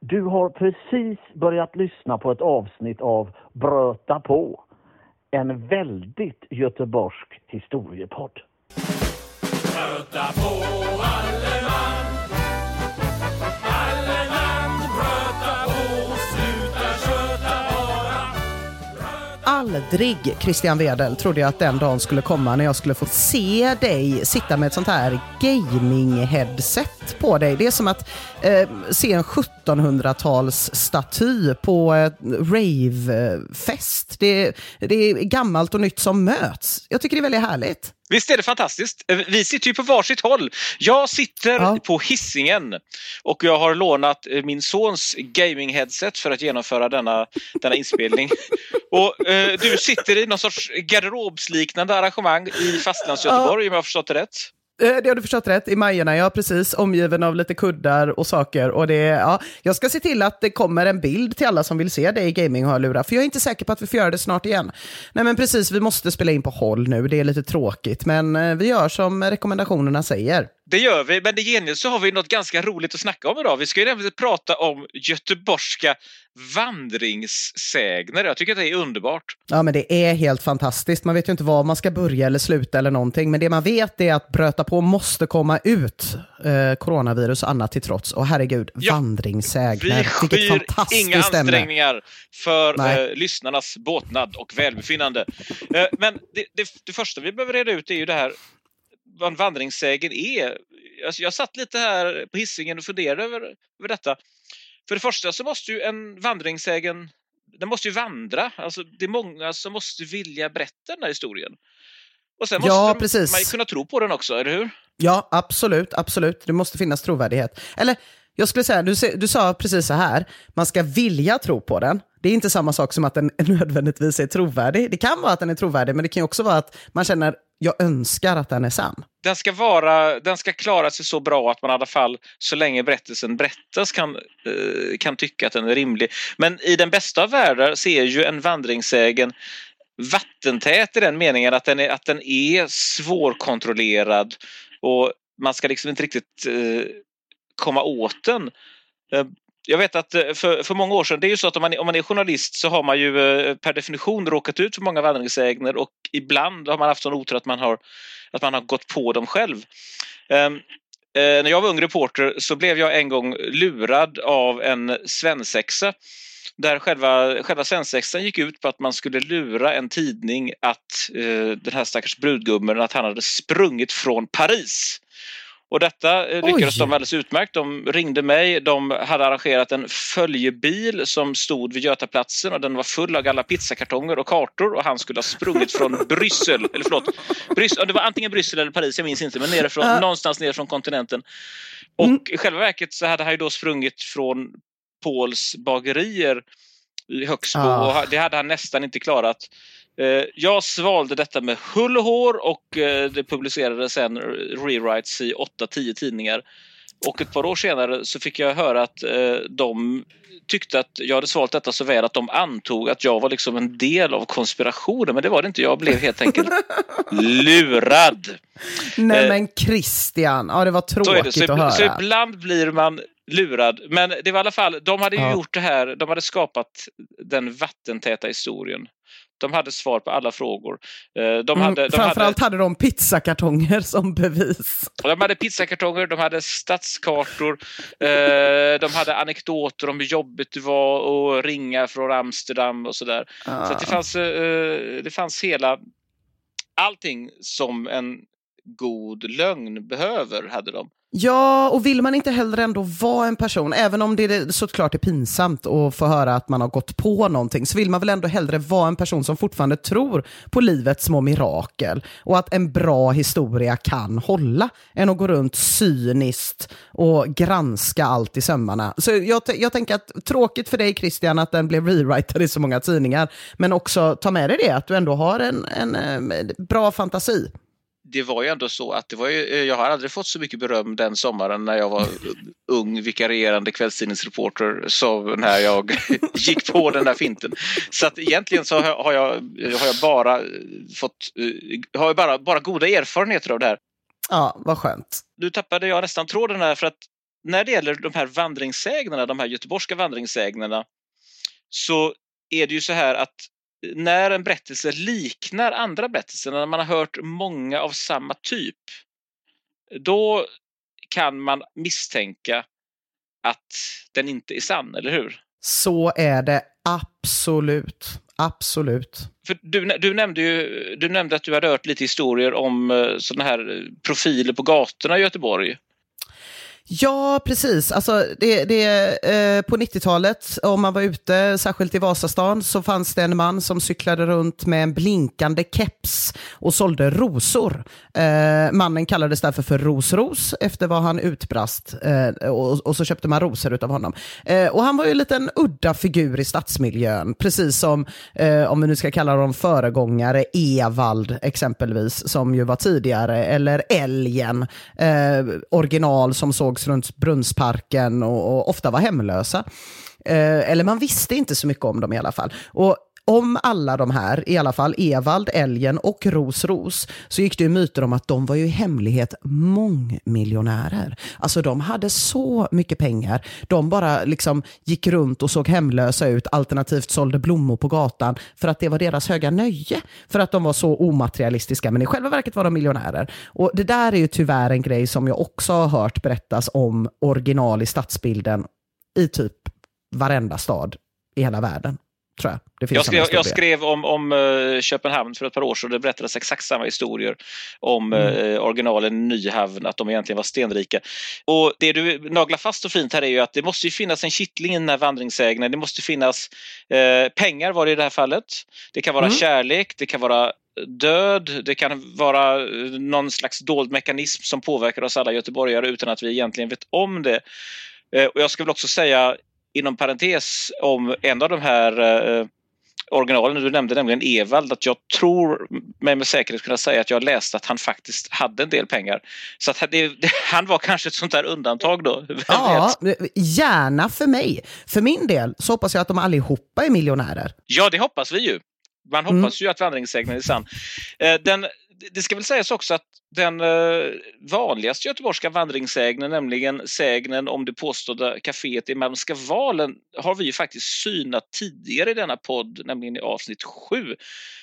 Du har precis börjat lyssna på ett avsnitt av Bröta på. En väldigt göteborgsk historiepodd. Bröta på Aldrig, Christian Wedel, trodde jag att den dagen skulle komma när jag skulle få se dig sitta med ett sånt här gaming-headset på dig. Det är som att eh, se en 1700-talsstaty på ett ravefest. Det, det är gammalt och nytt som möts. Jag tycker det är väldigt härligt. Visst är det fantastiskt? Eh, Vi sitter ju på varsitt håll. Jag sitter Ja. på hissingen och jag har lånat eh, min sons gaming-headset för att genomföra denna, denna inspelning. och eh, du sitter i någon sorts garderobsliknande arrangemang i Fastlands-Göteborg om jag har förstått det rätt. Eh, det har du förstått rätt. I Majorna, ja precis. Omgiven av lite kuddar och saker. Och det, ja, jag ska se till att det kommer en bild till alla som vill se dig i gaminghörlurar, För jag är inte säker på att vi får göra det snart igen. Nej men precis, vi måste spela in på håll nu. Det är lite tråkigt. Men eh, vi gör som rekommendationerna säger. Det gör vi, men i gengäld så har vi något ganska roligt att snacka om idag. Vi ska ju nämligen prata om göteborgska vandringssägner. Jag tycker att det är underbart. Ja men det är helt fantastiskt. Man vet ju inte var man ska börja eller sluta eller någonting. Men det man vet är att bröta på måste komma ut. Eh, coronavirus och annat till trots. Och herregud, Ja, vandringssägner. Vi skyr inga fantastiskt ämne. ansträngningar för eh, lyssnarnas båtnad och välbefinnande. Eh, men det, det, det första vi behöver reda ut är ju det här vad en vandringssägen är. Alltså, jag satt lite här på hissingen och funderade över, över detta. För det första så måste ju en vandringssägen den måste ju vandra. Alltså, det är många som måste vilja berätta den här historien. Och sen Ja, måste precis. man ju kunna tro på den också, eller hur? Ja, absolut, absolut. Det måste finnas trovärdighet. Eller, jag skulle säga, du, du sa precis så här, man ska vilja tro på den. Det är inte samma sak som att den nödvändigtvis är trovärdig. Det kan vara att den är trovärdig, men det kan också vara att man känner, jag önskar att den är sann. den ska, vara, den ska klara sig så bra att man i alla fall så länge berättelsen berättas kan, eh, kan tycka att den är rimlig. Men i den bästa av världar så är ju en vandringssägen vattentät i den meningen att den är, att den är svårkontrollerad och man ska liksom inte riktigt eh, komma åt den. Eh, jag vet att eh, för, för många år sedan, det är ju så att om man, är- om man är journalist så har man ju eh, per definition råkat ut för många vandringssägner och ibland har man haft sån otur att man har, att man har gått på dem själv. Ehm, eh, när jag var ung reporter så blev jag en gång lurad av en svensexa där själva, själva svensexan gick ut på att man skulle lura en tidning att eh, den här stackars brudgummen att han hade sprungit från Paris. Och detta eh, lyckades Oj. de alldeles utmärkt. De ringde mig, de hade arrangerat en följebil som stod vid Götaplatsen och den var full av alla pizzakartonger och kartor och han skulle ha sprungit från Bryssel, eller förlåt, Bryssel, det var antingen Bryssel eller Paris, jag minns inte, men nerifrån, Ja. någonstans ner från kontinenten. Och Mm. i själva verket så hade han ju då sprungit från Pauls bagerier i Högsbo Ah. och det hade han nästan inte klarat. Eh, Jag svalde detta med hull och hår och eh, det publicerades sen rewrites i 8-10 tidningar. Och ett par år senare så fick jag höra att eh, de tyckte att jag hade svalt detta så väl att de antog att jag var liksom en del av konspirationen. Men det var det inte. Jag blev helt enkelt lurad. Nej men Christian, ja det var Så tråkigt det. Så, att ibland, så höra. ibland blir man lurad. Men det var i alla fall, de hade ju Ja. gjort det här, de hade skapat den vattentäta historien. De hade svar på alla frågor. Eh, De Mm, hade, de hade, framförallt hade de pizzakartonger som bevis. de hade pizzakartonger, de hade stadskartor, eh, de hade anekdoter om hur jobbigt det var att ringa från Amsterdam och sådär. Så att det, fanns, eh, det fanns hela allting som en god lögn behöver, hade de. Ja, och vill man inte heller ändå vara en person, även om det såklart är pinsamt att få höra att man har gått på någonting, så vill man väl ändå hellre vara en person som fortfarande tror på livets små mirakel och att en bra historia kan hålla, än att gå runt cyniskt och granska allt i sömmarna. Så jag, jag tänker att tråkigt för dig Christian att den blev rewritad i så många tidningar, men också ta med dig det att du ändå har en, en, en bra fantasi det var ju ändå så att det var ju, eh, jag har aldrig fått så mycket beröm den sommaren när jag var ung vikarierande kvällstidningsreporter som när jag gick på den där finten. Så att egentligen så har jag, har jag bara fått, eh, har jag bara, bara goda erfarenheter av det här. Ja, vad skönt. Nu tappade jag nästan tråden här för att när det gäller de här vandringssägnerna, de här göteborgska vandringssägnerna, så är det ju så här att när en berättelse liknar andra berättelser, när man har hört många av samma typ, då kan man misstänka att den inte är sann, eller hur? Så är det absolut. Absolut. För du, du, nämnde ju, du nämnde att du hade hört lite historier om eh, sådana här profiler på gatorna i Göteborg. Ja, precis. Alltså, det, det, eh, på 90-talet, om man var ute, särskilt i Vasastan, så fanns det en man som cyklade runt med en blinkande keps och sålde rosor. Eh, mannen kallades därför för Rosros efter vad han utbrast eh, och, och, så köpte man rosor av honom. Eh, och han var ju en liten udda figur i stadsmiljön, precis som, eh, om vi nu ska kalla dem föregångare, Evald exempelvis, som ju var tidigare, eller Älgen, eh, original som såg slogs runt Brunnsparken och, och ofta var hemlösa. Eh, eller man visste inte så mycket om dem i alla fall. Och om alla de här, i alla fall Evald, Elgen och Ros Ros, så gick det ju myter om att de var ju i hemlighet mångmiljonärer. Alltså de hade så mycket pengar. De bara liksom gick runt och såg hemlösa ut, alternativt sålde blommor på gatan för att det var deras höga nöje. För att de var så omaterialistiska, men i själva verket var de miljonärer. Och det där är ju tyvärr en grej som jag också har hört berättas om original i stadsbilden i typ varenda stad i hela världen tror jag. Det finns jag, skrev, jag skrev om, om uh, Köpenhamn för ett par år sedan. Det berättades exakt samma historier om mm. uh, originalen Nyhavn, att de egentligen var stenrika. Och det du naglar fast och fint här är ju att det måste ju finnas en kittling i den här vandringssägnen. Det måste finnas uh, pengar var det i det här fallet. Det kan vara mm. kärlek, det kan vara död, det kan vara någon slags dold mekanism som påverkar oss alla göteborgare utan att vi egentligen vet om det. Och jag ska väl också säga inom parentes om en av de här eh, originalen du nämnde, nämligen Evald, att jag tror mig med säkerhet kunna säga att jag läste att han faktiskt hade en del pengar. Så att det, han var kanske ett sånt där undantag då. Ja, gärna för mig. För min del så hoppas jag att de allihopa är miljonärer. Ja, det hoppas vi ju. Man hoppas mm. ju att vandringssägnen är sann. Eh, den, det ska väl sägas också att den eh, vanligaste göteborgska vandringssägnen, nämligen sägnen om det påstådda kaféet i Malmska valen, har vi ju faktiskt synat tidigare i denna podd, nämligen i avsnitt 7.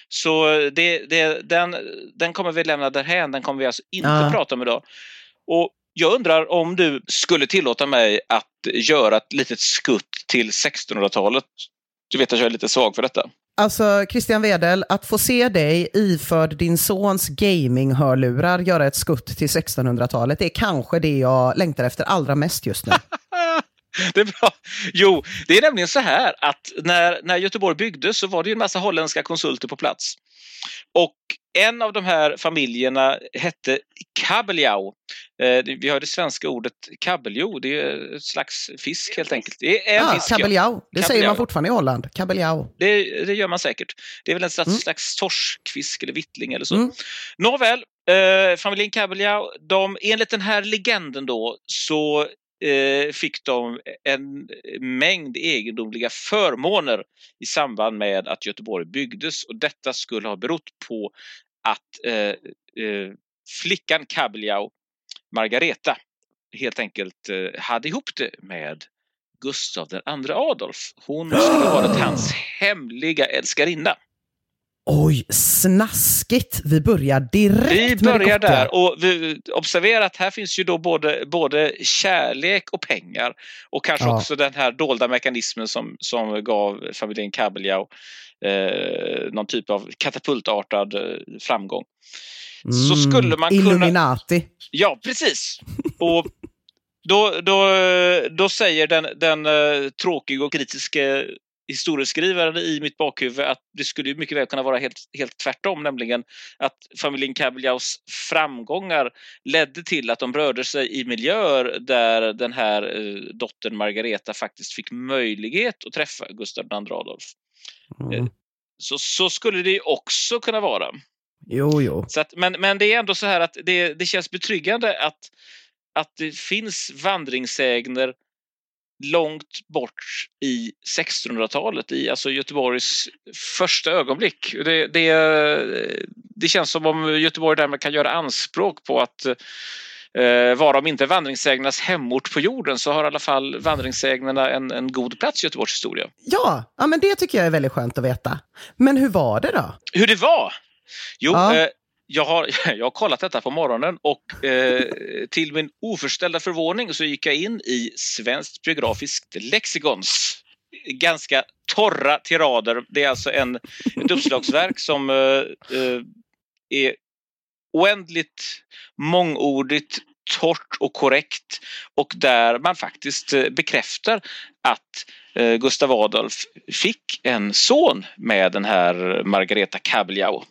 Så det, det, den, den kommer vi lämna därhän, den kommer vi alltså inte ja. prata om idag. Och jag undrar om du skulle tillåta mig att göra ett litet skutt till 1600-talet. Du vet att jag är lite svag för detta. Alltså Christian Wedel, att få se dig iförd din sons gaming-hörlurar göra ett skutt till 1600-talet är kanske det jag längtar efter allra mest just nu. det är bra. Jo, det är nämligen så här att när, när Göteborg byggdes så var det en massa holländska konsulter på plats. Och en av de här familjerna hette kabeljau. Eh, vi har det svenska ordet kabeljau, det är ett slags fisk helt enkelt. Det är en ah, fisk, kabeljau, ja. det kabeljau. säger man fortfarande i Holland. Kabeljau. Det, det gör man säkert. Det är väl en slags, mm. slags torskfisk eller vittling eller så. Mm. Nåväl, eh, familjen kabeljau, de, enligt den här legenden då så Eh, fick de en mängd egendomliga förmåner i samband med att Göteborg byggdes och detta skulle ha berott på att eh, eh, flickan Kabeljau, Margareta, helt enkelt eh, hade ihop det med Gustav II Adolf. Hon skulle ha varit hans hemliga älskarinna. Oj, snaskigt! Vi börjar direkt Vi börjar där och vi, observera att här finns ju då både, både kärlek och pengar och kanske Ja. också den här dolda mekanismen som, som gav familjen Kabeljau eh, någon typ av katapultartad eh, framgång. Så skulle man kunna- Mm. Illuminati. Ja, precis. Och då, då, då säger den, den uh, tråkiga och kritiska historieskrivaren i mitt bakhuvud att det skulle mycket väl kunna vara helt, helt tvärtom, nämligen att familjen Kabeljaus framgångar ledde till att de rörde sig i miljöer där den här eh, dottern Margareta faktiskt fick möjlighet att träffa Gustav II Adolf. Mm. Så, så skulle det ju också kunna vara. Jo, jo. Så att, men, men det är ändå så här att det, det känns betryggande att, att det finns vandringssägner långt bort i 1600-talet, i alltså Göteborgs första ögonblick. Det, det, det känns som om Göteborg därmed kan göra anspråk på att eh, vara om inte vandringssägnernas hemort på jorden så har i alla fall vandringssägnerna en, en god plats i Göteborgs historia. Ja, ja, men det tycker jag är väldigt skönt att veta. Men hur var det då? Hur det var? Jo, Ja. eh, jag, har, jag har kollat detta på morgonen och eh, till min oförställda förvåning så gick jag in i Svenskt biografiskt lexikons ganska torra tirader. Det är alltså en, ett uppslagsverk som eh, eh är oändligt mångordigt, torrt och korrekt och där man faktiskt eh, bekräftar att eh, Gustav Adolf fick en son med den här Margareta Kabeljau.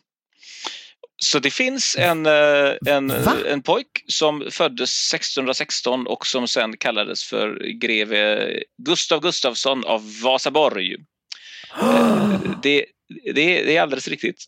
Så det finns en, eh, en, Va? en pojk som föddes 1616 och som sen kallades för greve Gustav Gustafsson av Vasaborg. Eh, Det, det, det är alldeles riktigt.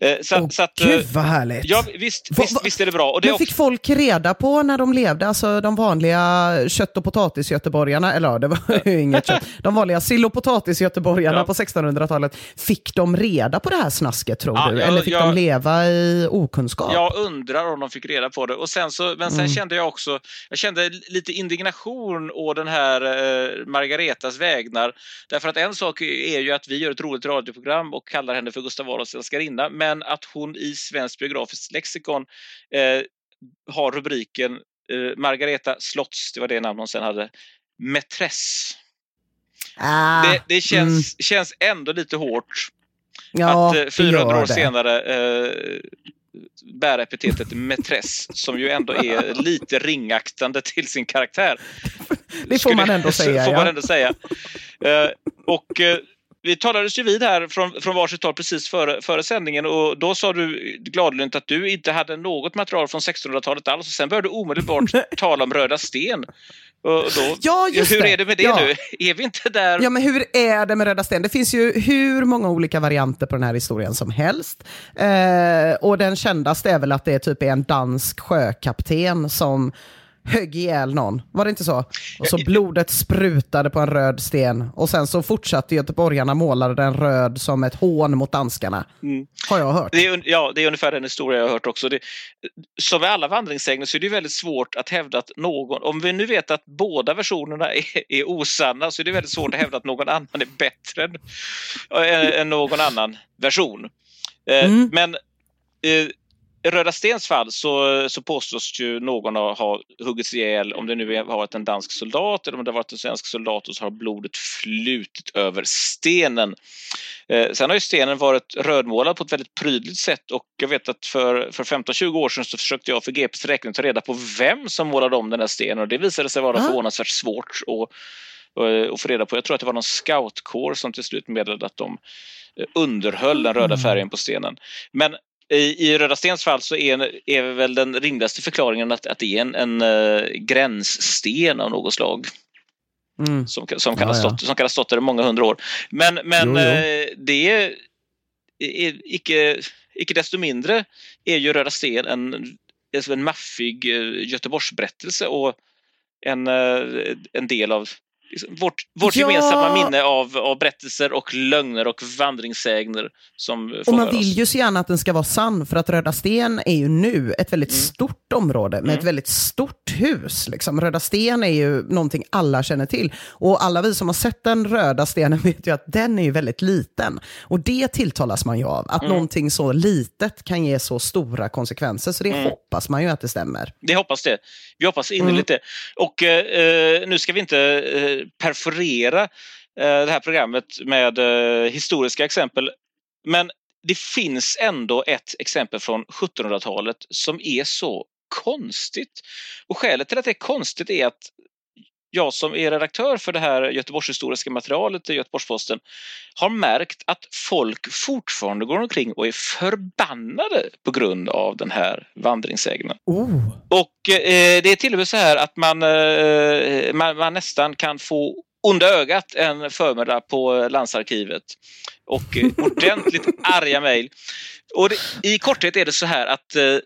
Eh, Så, Åh, så att, eh, Gud vad härligt! ja, visst, Va- va- visst är det bra. Och det Men fick folk reda på när de levde, alltså de vanliga kött och potatisgöteborgarna, eller ja, det var ju inget kött, de vanliga sill och potatisgöteborgarna Ja. på 1600-talet, fick de reda på det här snasket tror Ja, du? Eller fick jag- de leva i okunskap? Jag undrar om de fick reda på det. Och sen så, men sen Mm. kände jag också, jag kände lite indignation å den här eh, Margaretas vägnar. Därför att en sak är ju att vi gör ett roligt radioprogram och kallar henne för Gustav Adolfs älskarinna, men att hon i Svenskt biografiskt lexikon eh, har rubriken eh, Margareta Slotts, det var det namn hon sen hade, Mätress. Ah, Det, det känns, känns ändå lite hårt ja, att eh, det 400 gör år senare eh, bära epitetet mätress som ju ändå är lite ringaktande till sin karaktär. Det får man ändå säga, får ja. man ändå säga. Eh, och eh, vi talades ju vid här från, från varsitt håll precis före, före sändningen och då sa du gladlynt att du inte hade något material från 1600-talet alls och sen började du omedelbart tala om Röda sten. Och då, Ja, just hur det. är det med det Ja. nu? Är vi inte där? Ja, men hur är det med Röda sten? Det finns ju hur många olika varianter på den här historien som helst. Eh, och den kändaste är väl att det typ är en dansk sjökapten som högg ihjäl någon. Var det inte så? Och så blodet sprutade på en röd sten. Och sen så fortsatte göteborgarna måla den röd som ett hån mot danskarna. Mm. Har jag hört. Det är, ja, det är ungefär den historia jag har hört också. Det, som med alla vandringssägner så är det väldigt svårt att hävda att någon, om vi nu vet att båda versionerna är, är osanna så är det väldigt svårt att hävda att någon annan är bättre än, än, än någon annan version. Eh, Mm. Men eh, i Röda Stens fall så, så påstås ju någon ha, huggits ihjäl, om det nu har varit en dansk soldat eller om det har varit en svensk soldat och så har blodet flutit över stenen. Eh, sen har ju stenen varit rödmålad på ett väldigt prydligt sätt och jag vet att för, för 15-20 år sedan så försökte jag för GPs räkning ta reda på vem som målade om den här stenen och det visade sig vara Ah. förvånansvärt svårt att, att, att få reda på. Jag tror att det var någon scoutkår som till slut meddelade att de eh, underhöll den röda färgen på stenen. Men i, i Röda Stens fall så är, är väl den rimligaste förklaringen att, att det är en, en uh, gränssten av något slag Mm. som, som, kan Ja, ha ja. stått, som kan ha stått där i många hundra år. Men, men Jo, jo. eh, det är, är icke, icke desto mindre är ju Röda Sten en, en maffig eh, Göteborgsberättelse och en, en del av liksom, vårt, vårt Ja. gemensamma minne av, av berättelser och lögner och vandringssägner som Och man vill oss. ju så gärna att den ska vara sann, för att Röda Sten är ju nu ett väldigt Mm. stort område med ett väldigt stort hus. Liksom. Röda Sten är ju någonting alla känner till. Och alla vi som har sett den röda stenen vet ju att den är ju väldigt liten. Och det tilltalas man ju av, att Mm. någonting så litet kan ge så stora konsekvenser. Så det Mm. hoppas man ju att det stämmer. Det hoppas det. Vi hoppas innerligt det. Och eh, eh, nu ska vi inte eh, perforera eh, det här programmet med eh, historiska exempel. Men det finns ändå ett exempel från 1700-talet som är så konstigt. Och skälet till att det är konstigt är att jag som är redaktör för det här Göteborgshistoriska materialet i Göteborgs-Posten har märkt att folk fortfarande går omkring och är förbannade på grund av den här vandringssägnen. Oh. Och eh, det är till och med så här att man, eh, man, man nästan kan få onda ögat en förmiddag på landsarkivet. Och eh, ordentligt arga mejl. Och det, i korthet är det så här att eh,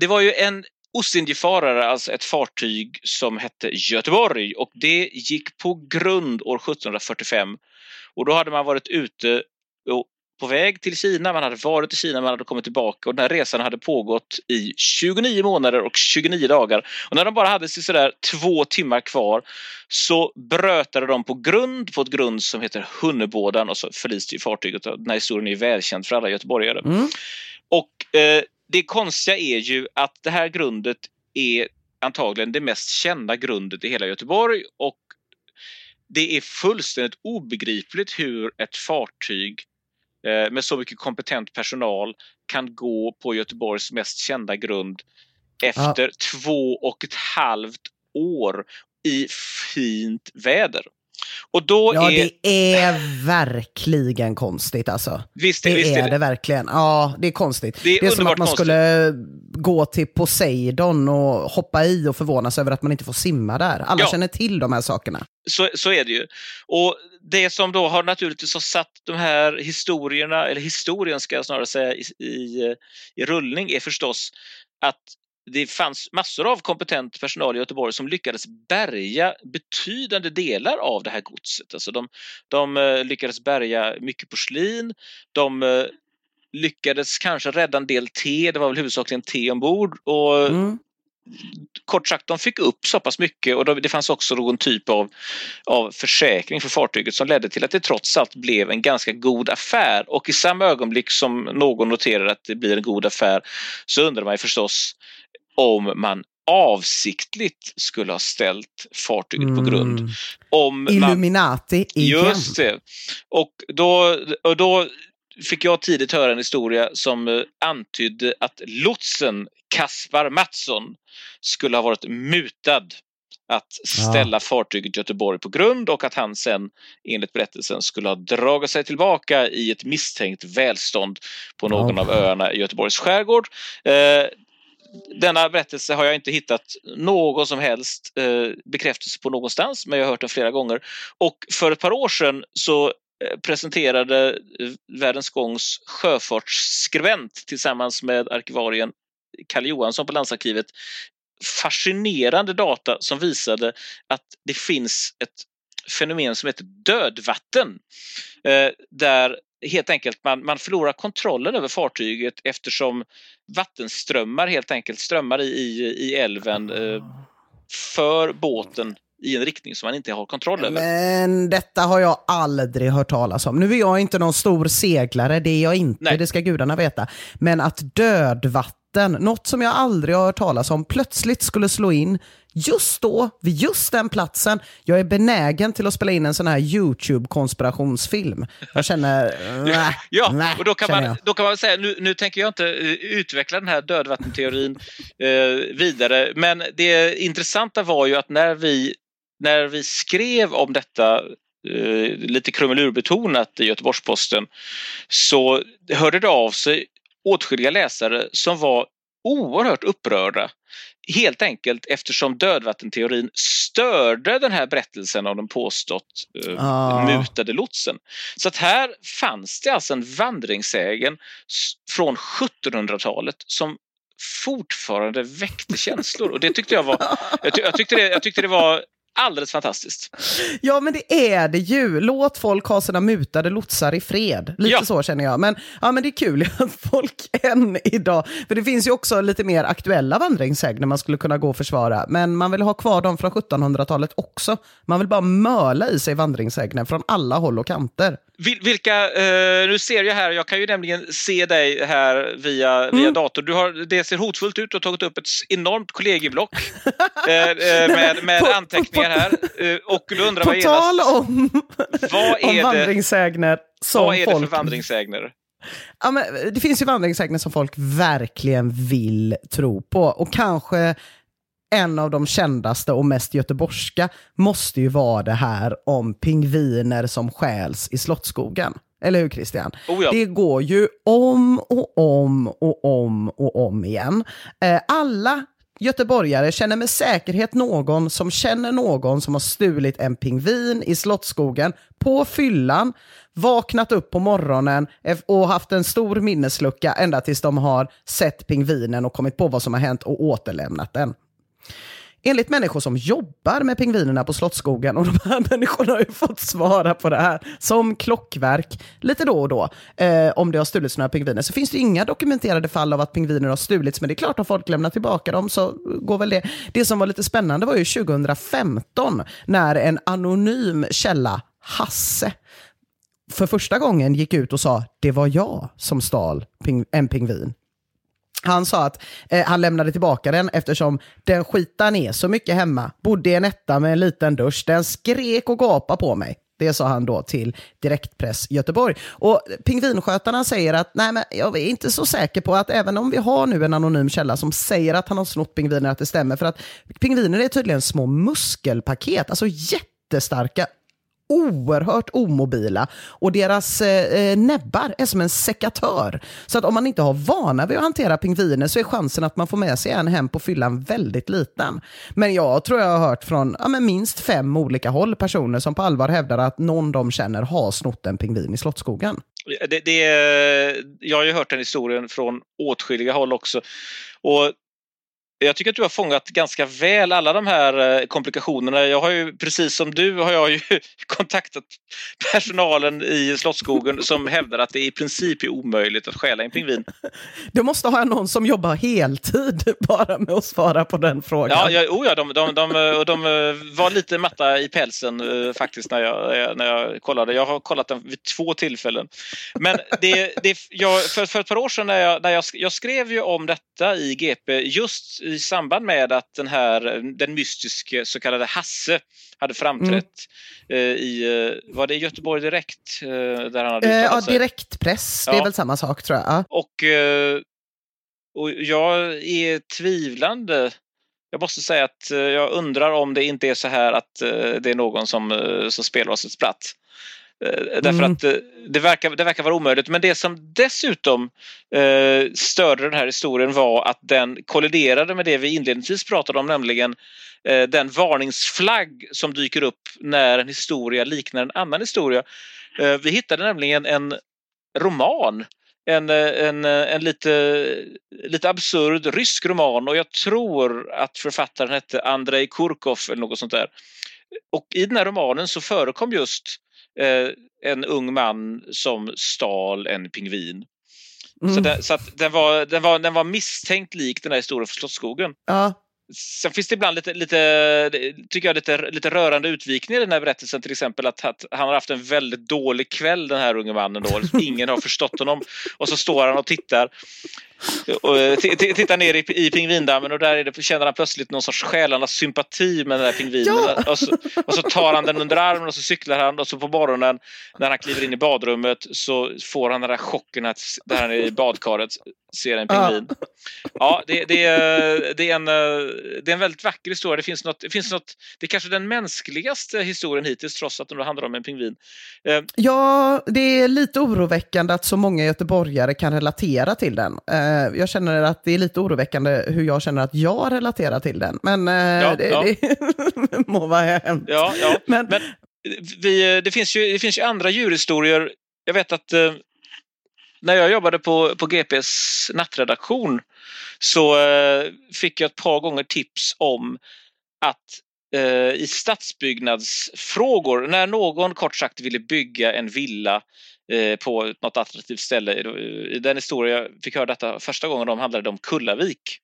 det var ju en Ostindiefarare, alltså ett fartyg som hette Göteborg och det gick på grund år 1745. Och då hade man varit ute och på väg till Kina, man hade varit i Kina, man hade kommit tillbaka och den här resan hade pågått i 29 månader och 29 dagar. Och när de bara hade sådär två timmar kvar så brötade de på grund på ett grund som heter Hunnebådan och så förliste ju fartyget. Den här historien är välkänd för alla göteborgare. Mm. Och eh, det konstiga är ju att det här grundet är antagligen det mest kända grundet i hela Göteborg och det är fullständigt obegripligt hur ett fartyg eh, med så mycket kompetent personal kan gå på Göteborgs mest kända grund efter två och ett halvt år i fint väder. Och då Ja, är... det är verkligen konstigt alltså. Visst, Det visst är det verkligen. Ja, det är konstigt. Det är Det är, som att man konstigt. skulle gå till Poseidon och hoppa i och förvånas över att man inte får simma där. Alla Ja. känner till de här sakerna. så, så är det ju. Och det som då har naturligtvis har satt de här historierna, eller historien ska jag snarare säga, i, i, i rullning är förstås att det fanns massor av kompetent personal i Göteborg som lyckades bärga betydande delar av det här godset. Alltså de, de eh, lyckades bärga mycket porslin, de eh, lyckades kanske rädda en del te, det var väl huvudsakligen te ombord och Mm. kort sagt, de fick upp så pass mycket och det fanns också någon typ av, av försäkring för fartyget som ledde till att det trots allt blev en ganska god affär. Och i samma ögonblick som någon noterar att det blir en god affär så undrar man förstås om man avsiktligt skulle ha ställt fartyget på grund. Mm. Om man, Illuminati igen. Just det. Och då, och då fick jag tidigt höra en historia som eh, antydde att lotsen Kaspar Mattsson skulle ha varit mutad att ställa fartyget Göteborg på grund och att han sen enligt berättelsen skulle ha dragit sig tillbaka i ett misstänkt välstånd på någon Ja. av öarna i Göteborgs skärgård. Eh, denna berättelse har jag inte hittat någon som helst eh, bekräftelse på någonstans, men jag har hört den flera gånger. Och för ett par år sedan så eh, presenterade eh, Världens Gångs sjöfartsskribent tillsammans med arkivarien Kalle Johansson på Landsarkivet fascinerande data som visade att det finns ett fenomen som heter dödvatten. Eh, där helt enkelt man, man förlorar kontrollen över fartyget eftersom vattenströmmar helt enkelt strömmar i, i, i älven eh, för båten i en riktning som man inte har kontroll över. Men detta har jag aldrig hört talas om. Nu är jag inte någon stor seglare, det är jag inte, Nej. det ska gudarna veta. Men att dödvatten, något som jag aldrig har hört talas om, plötsligt skulle slå in just då, vid just den platsen. Jag är benägen till att spela in en sån här YouTube-konspirationsfilm. Jag känner, nej, Ja, nej, och då kan, man, då kan man säga, nu, nu tänker jag inte eh, utveckla den här dödvattenteorin eh, vidare, men det intressanta var ju att när vi, när vi skrev om detta eh, lite krumelurbetonat i Göteborgs-Posten så hörde det av sig åtskilliga läsare som var oerhört upprörda. Helt enkelt eftersom dödvattenteorin störde den här berättelsen om den påstått eh, Ah. mutade lotsen. Så att här fanns det alltså en vandringssägen från 1700-talet som fortfarande väckte känslor och det tyckte jag var, jag, ty, jag, tyckte, det, jag tyckte det var alldeles fantastiskt. Ja, men det är det ju. Låt folk ha sina mutade lotsar i fred. Lite Ja. så känner jag. Men, ja, men det är kul att folk än idag... För det finns ju också lite mer aktuella vandringssägner man skulle kunna gå och försvara. Men man vill ha kvar dem från 1700-talet också. Man vill bara möla i sig vandringssägner från alla håll och kanter. Vil- Vilka, eh, nu ser jag här, jag kan ju nämligen se dig här via, via dator. Du har, det ser hotfullt ut, du har tagit upp ett enormt kollegieblock eh, eh, med, med På- anteckningar här. Eh, och du undrar På vad tal genast, om, Vad är om det- vandringssägner som vad är det för vandringssägner? Ja, men det finns ju vandringssägner som folk verkligen vill tro på. Och kanske en av de kändaste och mest göteborgska måste ju vara det här om pingviner som stjäls i Slottsskogen. Eller hur Christian? Oh ja. Det går ju om och om och om och om igen. Eh, alla göteborgare känner med säkerhet någon som känner någon som har stulit en pingvin i Slottsskogen på fyllan, vaknat upp på morgonen och haft en stor minneslucka ända tills de har sett pingvinen och kommit på vad som har hänt och återlämnat den. Enligt människor som jobbar med pingvinerna på Slottsskogen, och de här människorna har ju fått svara på det här som klockverk lite då och då, eh, om det har stulits några pingviner, så finns det inga dokumenterade fall av att pingviner har stulits, men det är klart att folk lämnar tillbaka dem så går väl det. Det som var lite spännande var ju 2015 när en anonym källa, Hasse, för första gången gick ut och sa det var jag som stal ping- en pingvin. Han sa att eh, han lämnade tillbaka den eftersom den skitade ner så mycket hemma. Bodde i en etta med en liten dusch. Den skrek och gapade på mig. Det sa han då till Direktpress Göteborg. Och pingvinskötarna säger att nej men jag är inte så säker på att även om vi har nu en anonym källa som säger att han har snott pingviner att det stämmer. För att pingviner är tydligen små muskelpaket, alltså jättestarka oerhört omobila och deras eh, eh, näbbar är som en sekatör. Så att om man inte har vana vid att hantera pingviner så är chansen att man får med sig en hem på fyllan väldigt liten. Men jag tror jag har hört från ja, men minst fem olika håll personer som på allvar hävdar att någon de känner har snott en pingvin i Slottsskogen. Det, det, eh, jag har ju hört den historien från åtskilliga håll också. Och jag tycker att du har fångat ganska väl alla de här eh, komplikationerna. Jag har ju, precis som du, har jag ju kontaktat personalen i Slottsskogen som hävdar att det i princip är omöjligt att stjäla en pingvin. Du måste ha någon som jobbar heltid bara med att svara på den frågan. Ja, ja, oh ja de, de, de, och de eh, var lite matta i pälsen eh, faktiskt när jag, när jag kollade. Jag har kollat den vid två tillfällen. Men det, det, jag, för, för ett par år sedan när jag, när jag, jag skrev ju om detta i GP just i samband med att den här den mystiske så kallade Hasse hade framträtt eh, i, eh, var det Göteborg Direkt? eh, där han hade Eh, ja, direktpress, det är Ja. väl samma sak tror jag. Ja. Och, och jag är tvivlande. Jag måste säga att jag undrar om det inte är så här att det är någon som, som spelar oss ett spratt. Eh, Därför Mm. att eh, det verkar, det verkar vara omöjligt. Men det som dessutom eh, störde den här historien var att den kolliderade med det vi inledningsvis pratade om, nämligen eh, den varningsflagg som dyker upp när en historia liknar en annan historia. Eh, vi hittade nämligen en roman en, eh, en, en lite, lite absurd rysk roman och jag tror att författaren hette Andrei Kurkov eller något sånt där. Och i den här romanen så förekom just en ung man som stal en pingvin. Så, Mm. den, så den, var, den, var, den var misstänkt lik den här historien från Slottsskogen. Ja. Sen finns det ibland lite, lite, tycker jag, lite, lite rörande utvikningar i den här berättelsen. Till exempel att, att han har haft en väldigt dålig kväll den här unge mannen. Då, liksom ingen har förstått honom. Och så står han och tittar. Och, eh, tittar ner i, i pingvindammen och där är det, känner han plötsligt någon sorts själarnas sympati med den här pingvinen. Ja! Och, så, och så tar han den under armen och så cyklar han och så på morgonen när han kliver in i badrummet så får han den där chocken att där han är i badkaret ser en pingvin. Ja, det, det, är, det, är en, eh, det är en väldigt vacker historia. Det finns något, det finns något, det är kanske den mänskligaste historien hittills trots att den handlar om en pingvin. Eh, Ja, det är lite oroväckande att så många göteborgare kan relatera till den. Eh, jag känner att det är lite oroväckande hur jag känner att jag relaterar till den. Men eh, Ja, det, ja. det må vara hänt. Ja, ja. Men- Men, vi, det, finns ju, det finns ju andra djurhistorier. Jag vet att eh, när jag jobbade på, på GPs nattredaktion så eh, fick jag ett par gånger tips om att eh, i stadsbyggnadsfrågor, när någon kort sagt ville bygga en villa eh, på något attraktivt ställe. I den historia jag fick höra detta första gången de handlade om Kullavik.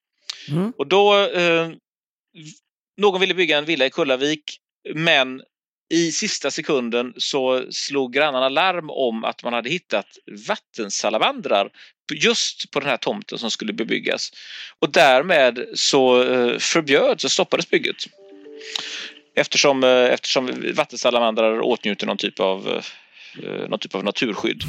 Mm. Och då, eh, någon ville bygga en villa i Kullavik men i sista sekunden så slog grannarna larm om att man hade hittat vattensalamandrar just på den här tomten som skulle bebyggas. Och därmed så eh, förbjöds och stoppades bygget. Eftersom, eh, eftersom vattensalamandrar åtnjuter någon typ av eh, någon typ av naturskydd.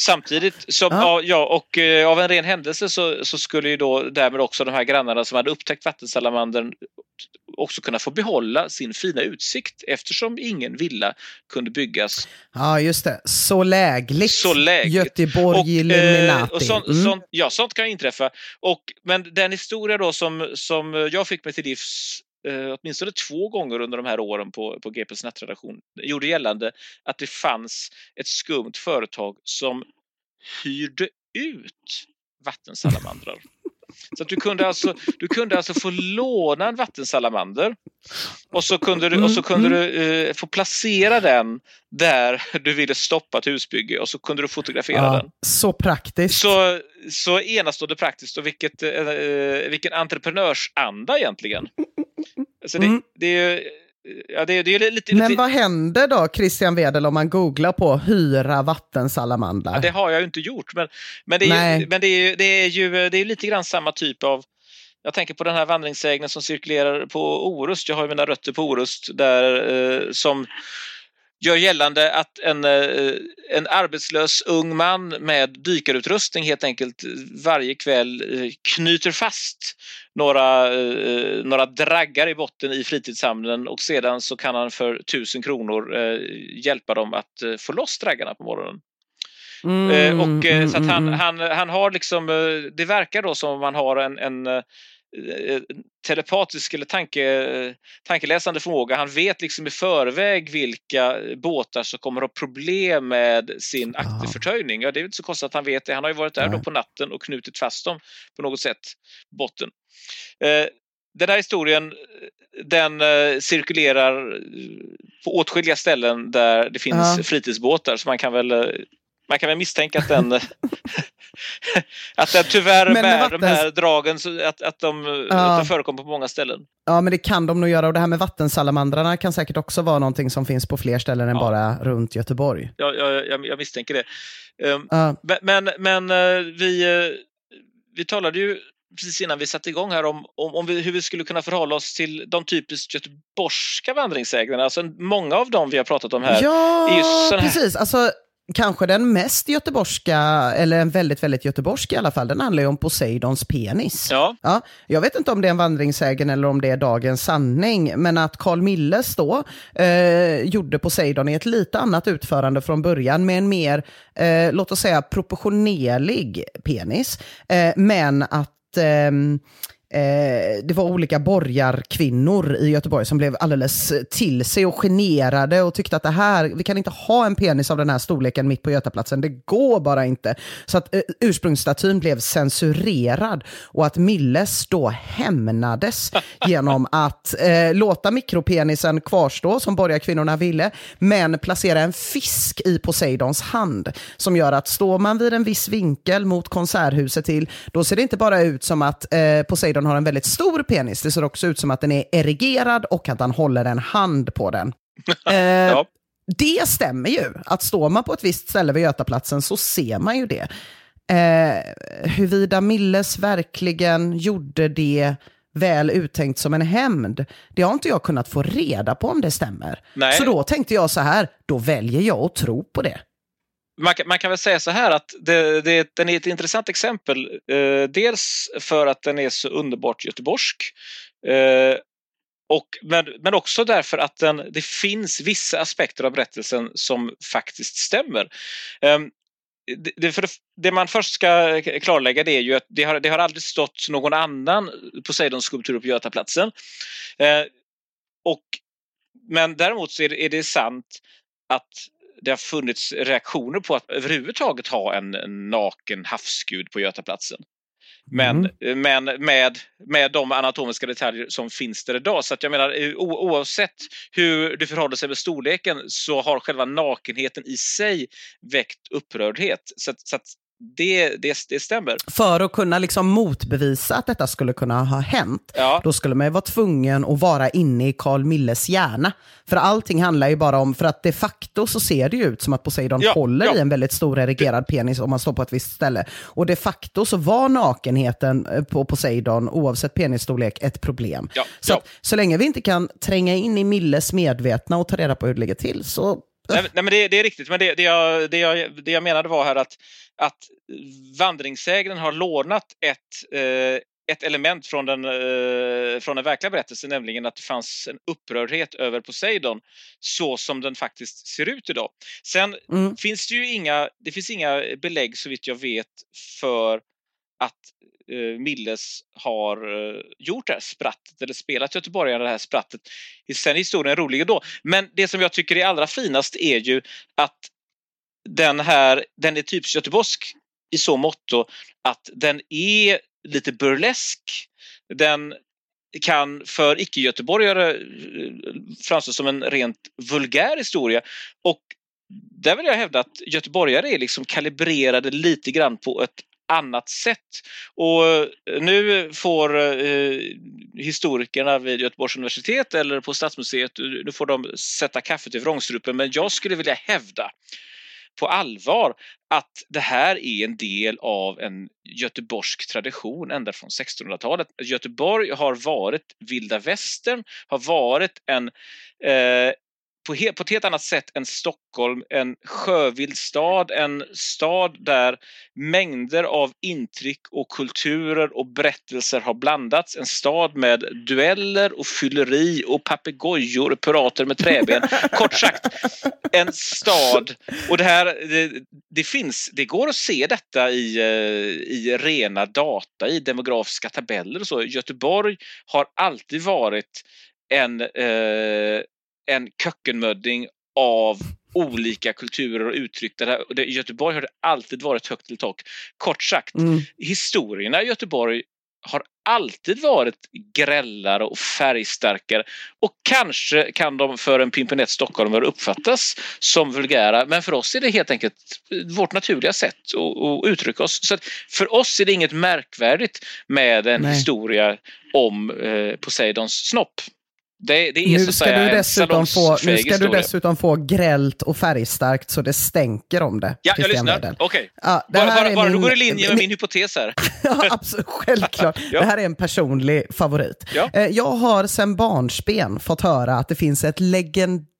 Samtidigt som, ja. ja och eh, av en ren händelse så, så, skulle ju då därmed också de här grannarna som hade upptäckt vattensalamandern också kunna få behålla sin fina utsikt eftersom ingen villa kunde byggas. Ja, just det. Så lägligt. Så lägligt. Göteborg och, Illuminati. Och sånt, mm. sånt, ja, sånt kan inträffa. Och, men den historia då som, som jag fick mig till livs eh, åtminstone två gånger under de här åren på, på GPs nätredaktion gjorde gällande att det fanns ett skumt företag som hyrde ut vattensalamandrar. Så att du kunde alltså, du kunde alltså få låna en vattensalamander och så kunde du, och så kunde mm, du mm. eh, få placera den där du ville stoppa ett husbygge och så kunde du fotografera ja, den. Så praktiskt. Så, så enastående praktiskt och vilket, eh, eh vilken entreprenörsanda egentligen. Så det, mm. det är Ja, det, det är lite, Men vad händer då, Christian Wedel, om man googlar på hyra vattensalamandrar? Ja, det har jag ju inte gjort, men, men, det, är, ju, men det, är, det är ju det är lite grann samma typ av jag tänker på den här vandringssägnen som cirkulerar på Orust. Jag har ju mina rötter på Orust där eh, som gör gällande att en, eh, en arbetslös ung man med dykarutrustning helt enkelt varje kväll eh, knyter fast några, eh, några draggar i botten i fritidshamnen och sedan så kan han för tusen kronor hjälpa dem att få loss draggarna på morgonen. Mm, och mm, så att han, mm, han, han har liksom, det verkar då som om man har en, en telepatisk eller tanke, tankeläsande förmåga. Han vet liksom i förväg vilka båtar som kommer ha problem med sin akterförtöjning. Ja, det är inte så konstigt att han vet det. Han har ju varit där då på natten och knutit fast dem på något sätt, botten. Eh, den här historien den eh, cirkulerar på åtskilliga ställen där det finns ja. fritidsbåtar så man kan väl man kan väl misstänka att den, att den tyvärr men bär vattens... de här dragen, att, att, de, ja. att de förekommer på många ställen. Ja, men det kan de nog göra. Och det här med vattensalamandrarna kan säkert också vara någonting som finns på fler ställen än ja. bara runt Göteborg. Ja, jag, jag, jag misstänker det. Um, ja. Men, men uh, vi, uh, vi talade ju precis innan vi satte igång här om, om, om vi, hur vi skulle kunna förhålla oss till de typiskt göteborgska vandringssägnerna. Alltså, många av dem vi har pratat om här ja, precis. Alltså, kanske den mest göteborgska, eller en väldigt, väldigt göteborgsk i alla fall, den handlar ju om Poseidons penis. Ja. ja. Jag vet inte om det är en vandringssägen eller om det är dagens sanning, men att Carl Milles då eh, gjorde Poseidon i ett lite annat utförande från början med en mer, eh, låt oss säga proportionerlig penis, eh, men att ehm, Eh, det var olika borgarkvinnor i Göteborg som blev alldeles till sig och generade och tyckte att det här, vi kan inte ha en penis av den här storleken mitt på Götaplatsen, det går bara inte. Så att eh, ursprungsstatyn blev censurerad och att Milles då hämnades genom att eh, låta mikropenisen kvarstå som borgarkvinnorna ville, men placera en fisk i Poseidons hand som gör att står man vid en viss vinkel mot konserthuset till, då ser det inte bara ut som att eh, Poseidon Poseidon har en väldigt stor penis. Det ser också ut som att den är erigerad och att han håller en hand på den. eh, ja. Det stämmer ju, att står man på ett visst ställe vid Götaplatsen så ser man ju det. Eh, huruvida Milles verkligen gjorde det väl uttänkt som en hämnd, det har inte jag kunnat få reda på om det stämmer. Nej. Så då tänkte jag så här, då väljer jag att tro på det man, man, kan väl säga så här att det, det, den är ett intressant exempel. Eh, dels för att den är så underbart göteborgsk. Eh, och, men, men också därför att den, det finns vissa aspekter av berättelsen som faktiskt stämmer. Eh, det, för det, det, man först ska klarlägga det är ju att det har, det har aldrig stått någon annan Poseidons skulptur på Götaplatsen. Eh, och, men däremot så är det, är det sant att det har funnits reaktioner på att överhuvudtaget ha en, en naken havsgud på Götaplatsen. Men, men med, med de anatomiska detaljer som finns där idag. Så att jag menar eh, o, oavsett hur det förhåller sig med storleken så har själva nakenheten i sig väckt upprördhet. Så, att- så att det, det, det stämmer. För att kunna liksom motbevisa att detta skulle kunna ha hänt, Ja. då skulle man ju vara tvungen att vara inne i Carl Milles hjärna. För allting handlar ju bara om, för att de facto så ser det ju ut som att Poseidon Ja, håller ja. i en väldigt stor erigerad penis om man står på ett visst ställe. Och de facto så var nakenheten eh, på Poseidon, oavsett penisstorlek, ett problem. Så. Att, så länge vi inte kan tränga in i Milles medvetna och ta reda på hur det ligger till, så Nej, nej men det, det är riktigt, men det, det, jag, det, jag, det jag menade var här att, att vandringssägnen har lånat ett, eh, ett element från den, eh, från den verkliga berättelsen, nämligen att det fanns en upprördhet över Poseidon så som den faktiskt ser ut idag. Sen Mm. finns det ju inga, det finns inga belägg så vitt jag vet för att Eh, Milles har eh, gjort det här sprattet eller spelat göteborgare det här sprattet. Sen är historien rolig då. Men det som jag tycker är allra finast är ju att den här, den är typiskt göteborgsk i så motto att den är lite burlesk. Den kan för icke-göteborgare eh, framstå som en rent vulgär historia. Och där vill jag hävda att göteborgare är liksom kalibrerade lite grann på ett annat sätt. Och eh, nu får eh, historikerna vid Göteborgs universitet eller på Stadsmuseet, eh, nu får de sätta kaffet i vrångstrupen, men jag skulle vilja hävda på allvar att det här är en del av en göteborgsk tradition ända från 1600-talet. Göteborg har varit vilda västern, har varit en eh, på, he, på ett helt annat sätt än Stockholm, en sjövild stad, en stad där mängder av intryck och kulturer och berättelser har blandats. En stad med dueller och fylleri och papegojor och pirater med träben. Kort sagt, en stad. Och det här, det, det finns, det går att se detta i, eh, i rena data, i demografiska tabeller och så. Göteborg har alltid varit en, eh, en kökkenmödding av olika kulturer och uttryck. Och det, Göteborg har det alltid varit högt till tak. Kort sagt, mm. historierna i Göteborg har alltid varit grällare och färgstarkare och kanske kan de för en pimpinett stockholmare uppfattas som vulgära men för oss är det helt enkelt vårt naturliga sätt att, uttrycka oss. Så för oss är det inget märkvärdigt med en Nej. historia om eh, Poseidons snopp. Det, det Nu ska, du dessutom få, nu ska du dessutom få grällt och färgstarkt så det stänker om det. Ja, jag lyssnar. Okej. Ja, det Bara, bara, bara du min- går i linje med min hypotes här. Ja, absolut, självklart. Ja. Det här är en personlig favorit. Ja. Eh, Jag har sedan barnsben fått höra att det finns ett legendariskt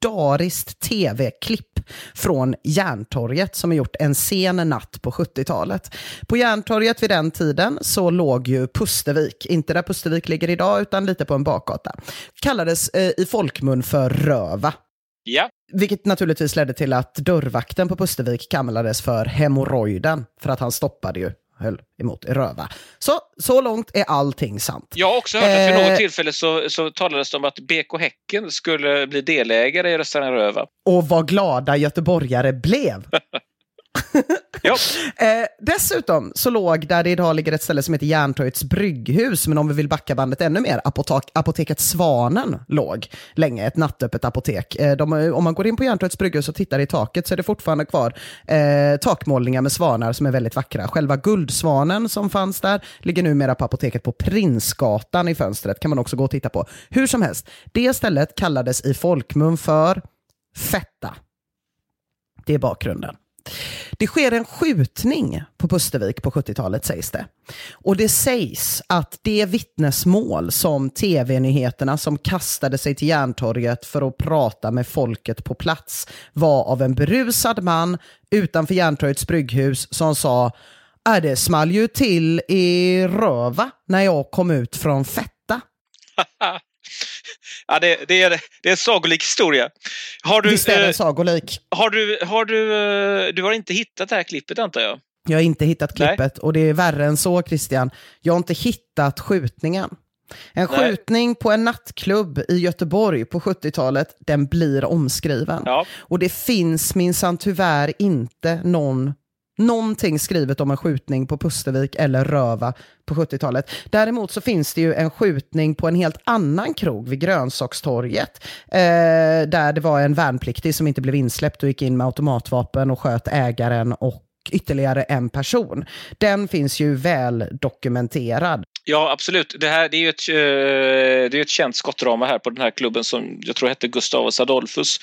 tv-klipp från Järntorget som är gjort en sen natt på 70-talet. På Järntorget vid den tiden så låg ju Pustervik, inte där Pustervik ligger idag utan lite på en bakgata. Kallades eh, i folkmun för Röva. Ja, Vilket naturligtvis ledde till att dörrvakten på Pustervik kallades för hemorrojden, för att han stoppade ju, höll emot röva. Så, så långt är allting sant. Jag har också hört att vid Eh. något tillfälle så, så talades det om att BK Häcken skulle bli delägare i restaurang Röva. Och vad glada göteborgare blev. Ja, Eh, dessutom så låg där det idag ligger ett ställe som heter Järntorgets brygghus, men om vi vill backa bandet ännu mer, apotek, apoteket Svanen låg länge, ett nattöppet apotek. Eh, de, om man går in på Järntorgets brygghus och tittar i taket så är det fortfarande kvar eh, takmålningar med svanar som är väldigt vackra. Själva guldsvanen som fanns där ligger numera på apoteket på Prinsgatan i fönstret, kan man också gå och titta på. Hur som helst, det stället kallades i folkmun för Fetta. Det är bakgrunden. Det sker en skjutning på Pustervik på 70-talet sägs det. Och det sägs att det vittnesmål som tv-nyheterna som kastade sig till Järntorget för att prata med folket på plats var av en berusad man utanför Järntorgets brygghus som sa "Äh, det small ju till i röva när jag kom ut från Fetta. ja det, det, är, det är en sagolik historia. Har du, Visst är eh, den sagolik? har du, har du, eh, du har inte hittat det här klippet antar jag? Jag har inte hittat Nej. klippet och det är värre än så Christian. Jag har inte hittat skjutningen. En Nej. skjutning på en nattklubb i Göteborg på 70-talet, den blir omskriven. Ja. Och det finns minsann tyvärr inte någon någonting skrivet om en skjutning på Pustervik eller Röva på 70-talet. Däremot så finns det ju en skjutning på en helt annan krog vid Grönsakstorget. Eh, där det var en värnpliktig som inte blev insläppt och gick in med automatvapen och sköt ägaren och ytterligare en person. Den finns ju väl dokumenterad. Ja, absolut. Det, här, det är ju ett, eh, det är ett känt skottdrama här på den här klubben som jag tror hette Gustavus Adolphus.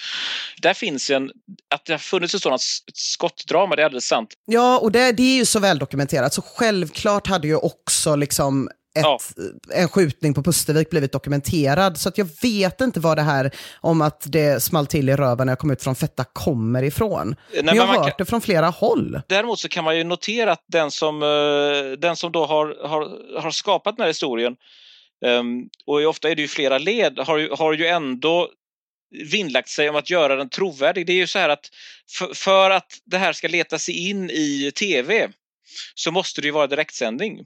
Där finns en, att det har funnits ett sådant skottdrama, det är alldeles sant. Ja, och det, det är ju så väl dokumenterat, så självklart hade ju också liksom ett, ja. en skjutning på Pustervik blivit dokumenterad. Så att jag vet inte vad det här om att det small till i röven när jag kom ut från Fetta kommer ifrån. Nej, men jag har hört kan... det från flera håll. Däremot så kan man ju notera att den som, eh, den som då har, har, har skapat den här historien, um, och ofta är det ju flera led, har, har ju ändå vinnlagt sig om att göra den trovärdig. Det är ju så här att för, för att det här ska leta sig in i tv så måste det ju vara direktsändning.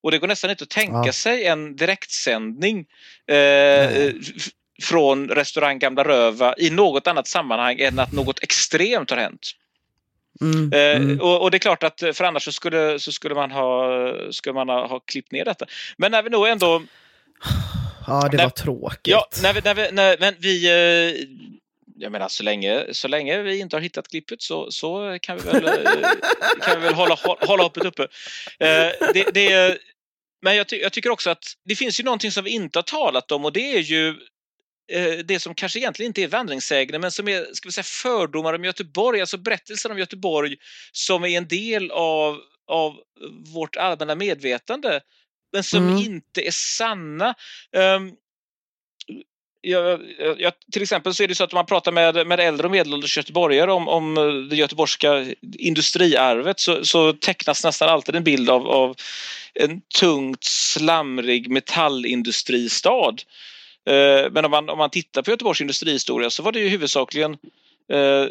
Och det går nästan inte att tänka ja. sig en direktsändning eh, från restaurang Gamla Röva i något annat sammanhang än att något extremt har hänt. Mm, eh, mm. Och, och, det är klart att för annars så skulle, så skulle man, ha, skulle man ha, ha klippt ner detta. Men när vi nog ändå... Ja, det när, var tråkigt. Ja, när vi, när vi, när, men vi, eh, jag menar så länge, så länge vi inte har hittat klippet så, så kan vi väl, eh, kan vi väl hålla, hålla hoppet uppe. Eh, det, det, men jag, ty, jag, tycker också att det finns ju någonting som vi inte har talat om och det är ju eh, det som kanske egentligen inte är vandringssägner men som är ska vi säga, fördomar om Göteborg, alltså berättelser om Göteborg som är en del av, av vårt allmänna medvetande men som mm. inte är sanna. Um, jag, jag, till exempel så är det så att om man pratar med, med äldre och medelålders göteborgare om, om eh, det göteborgska industriarvet så, så tecknas nästan alltid en bild av, av en tungt slamrig metallindustristad. Eh, men om man, om man tittar på Göteborgs industrihistoria så var det ju huvudsakligen eh,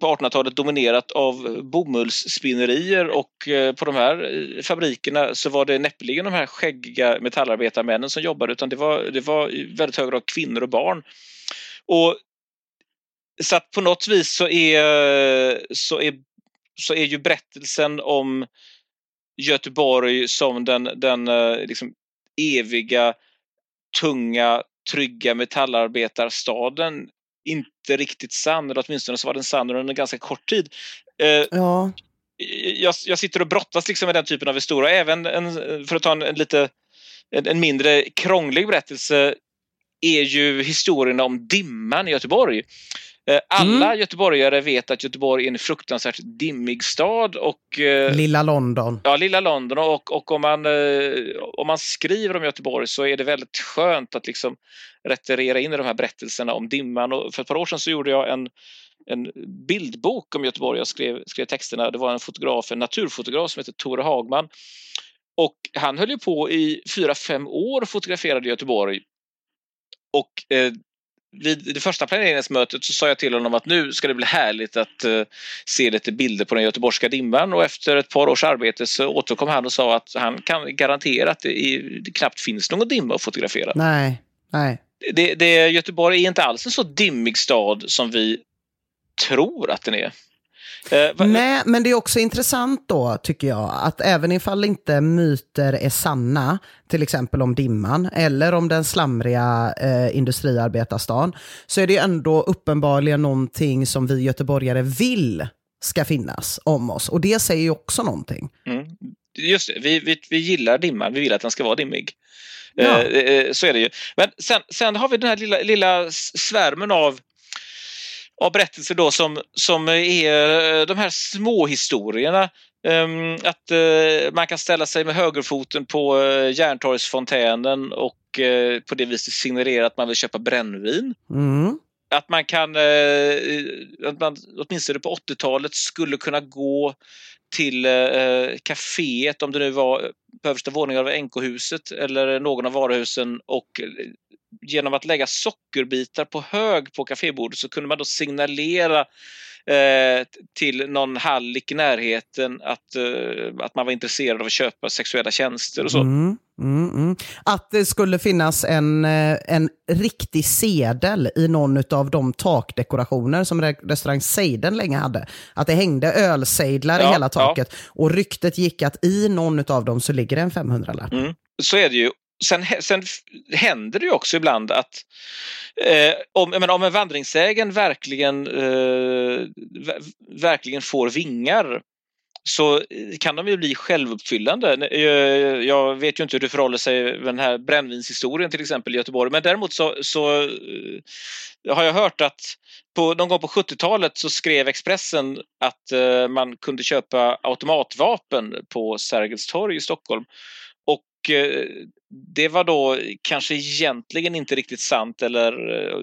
på 1800-talet dominerat av bomullsspinnerier och eh, på de här eh, fabrikerna så var det näppeligen de här skäggiga metallarbetarmännen som jobbade utan det var, det var i väldigt hög grad kvinnor och barn. Och så att på något vis så är, så är, så är ju berättelsen om Göteborg som den, den eh, liksom eviga, tunga, trygga metallarbetarstaden inte riktigt sann, eller åtminstone så var den sann under en ganska kort tid. Eh, ja. jag, jag sitter och brottas liksom med den typen av historia, även en, för att ta en, en lite en, en, mindre krånglig berättelse är ju historien om dimman i Göteborg. Eh, alla mm. göteborgare vet att Göteborg är en fruktansvärt dimmig stad och... Eh, lilla London. Ja, lilla London och, och om, man, eh, om man skriver om Göteborg så är det väldigt skönt att liksom retirera in i de här berättelserna om dimman. Och för ett par år sedan så gjorde jag en, en bildbok om Göteborg. Jag skrev, skrev texterna. Det var en fotograf, en naturfotograf som heter Tore Hagman. Och han höll ju på i fyra, fem år och fotograferade Göteborg. Och eh, vid det första planeringsmötet så sa jag till honom att nu ska det bli härligt att uh, se lite bilder på den göteborgska dimman och efter ett par års arbete så återkom han och sa att han kan garantera att det, är, det knappt finns någon dimma att fotografera. Nej, nej. Det, det, Göteborg är inte alls en så dimmig stad som vi tror att den är. Eh, Nej, men det är också intressant då, tycker jag, att även ifall inte myter är sanna, till exempel om dimman, eller om den slamriga eh, industriarbetarstan, så är det ändå uppenbarligen någonting som vi göteborgare vill ska finnas om oss. Och det säger ju också någonting. Mm. Just det, vi, vi, vi gillar dimman, vi vill att den ska vara dimmig. Ja. Eh, eh så är det ju. Men sen, sen har vi den här lilla, lilla svärmen av av berättelser då som, som är eh, de här små historierna. Um, att uh, man kan ställa sig med högerfoten på uh, Järntorgsfontänen och på det viset signalera att man vill köpa brännvin. Mm. Att man kan, att man åtminstone på 80-talet skulle kunna gå till kaféet om det nu var på översta våningen av NK-huset eller någon av varuhusen och genom att lägga sockerbitar på hög på kafébordet så kunde man då signalera eh, till någon hallick i närheten att, eh, att man var intresserad av att köpa sexuella tjänster och så. Mm, mm, mm. Att det skulle finnas en, eh, en riktig sedel i någon av de takdekorationer som re- restaurang Seiden länge hade. Att det hängde ölsejdlar Ja, i hela taket. Och ryktet gick att i någon av dem så ligger det en 500-lapp. Mm. Så är det ju. Sen, sen händer det ju också ibland att eh, om, menar, om en vandringssägen verkligen, eh, verkligen får vingar så kan de ju bli självuppfyllande. Eh, jag vet ju inte hur det förhåller sig med den här brännvinshistorien till exempel i Göteborg men däremot så, så eh, har jag hört att på, någon gång på 70-talet så skrev Expressen att eh, man kunde köpa automatvapen på Sergels torg i Stockholm. Och det var då kanske egentligen inte riktigt sant eller, eh,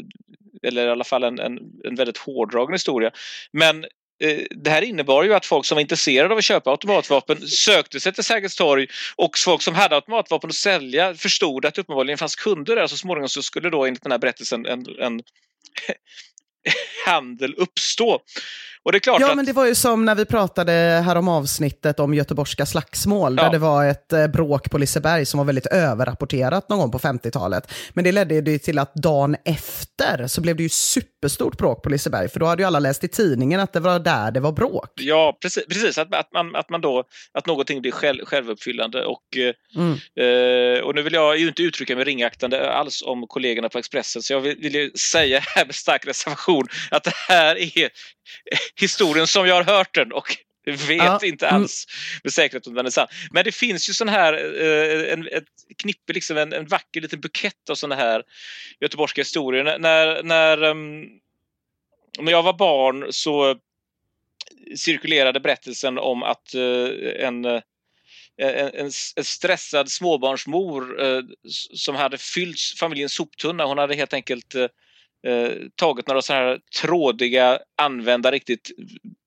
eller i alla fall en, en, en väldigt hårdragen historia. Men eh, det här innebar ju att folk som var intresserade av att köpa automatvapen sökte sig till Sergels torg och folk som hade automatvapen att sälja förstod att det uppenbarligen fanns kunder där. Så småningom så skulle då enligt den här berättelsen en, en handel uppstå. Och det är klart Ja, att... men det var ju som när vi pratade här om avsnittet om göteborgska slagsmål, Ja. där det var ett eh, bråk på Liseberg som var väldigt överrapporterat någon gång på 50-talet. Men det ledde ju till att dagen efter så blev det ju superstort bråk på Liseberg, för då hade ju alla läst i tidningen att det var där det var bråk. Ja, precis. precis att, att, man, att man då, att någonting blir själv, självuppfyllande. Och, eh, Mm. eh, och nu vill jag ju inte uttrycka mig ringaktande alls om kollegorna på Expressen, så jag vill, vill ju säga här med stark reservation att det här är historien som jag har hört den och vet Ja, inte mm. alls med säkerhet om den är sann. Men det finns ju sån här, eh, en, ett knippe, liksom en, en vacker liten bukett av såna här göteborgska historier. När, när, när, ehm, när jag var barn så cirkulerade berättelsen om att eh, en, eh, en, en, en stressad småbarnsmor som hade fyllt familjens soptunna. Hon hade helt enkelt eh, tagit några sådana här trådiga, använda riktigt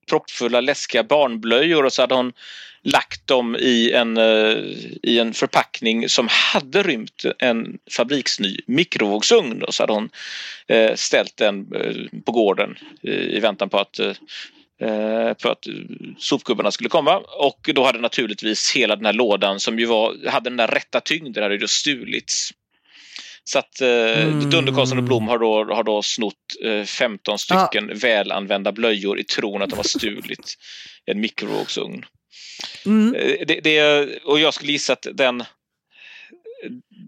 proppfulla, läskiga barnblöjor och så hade hon lagt dem i en, eh, i en förpackning som hade rymt en fabriksny mikrovågsugn. Och så hade hon eh, ställt den eh, på gården i väntan på att på att sopgubbarna skulle komma och då hade naturligtvis hela den här lådan som ju var, hade den där rätta tyngden hade just stulits. Så att eh, Mm. Dunder, och Blom har då, har då snott eh, 15 stycken välanvända blöjor i tron att de har stulit en mikrovågsugn. Mm. Eh, Det, det, och jag skulle gissa att den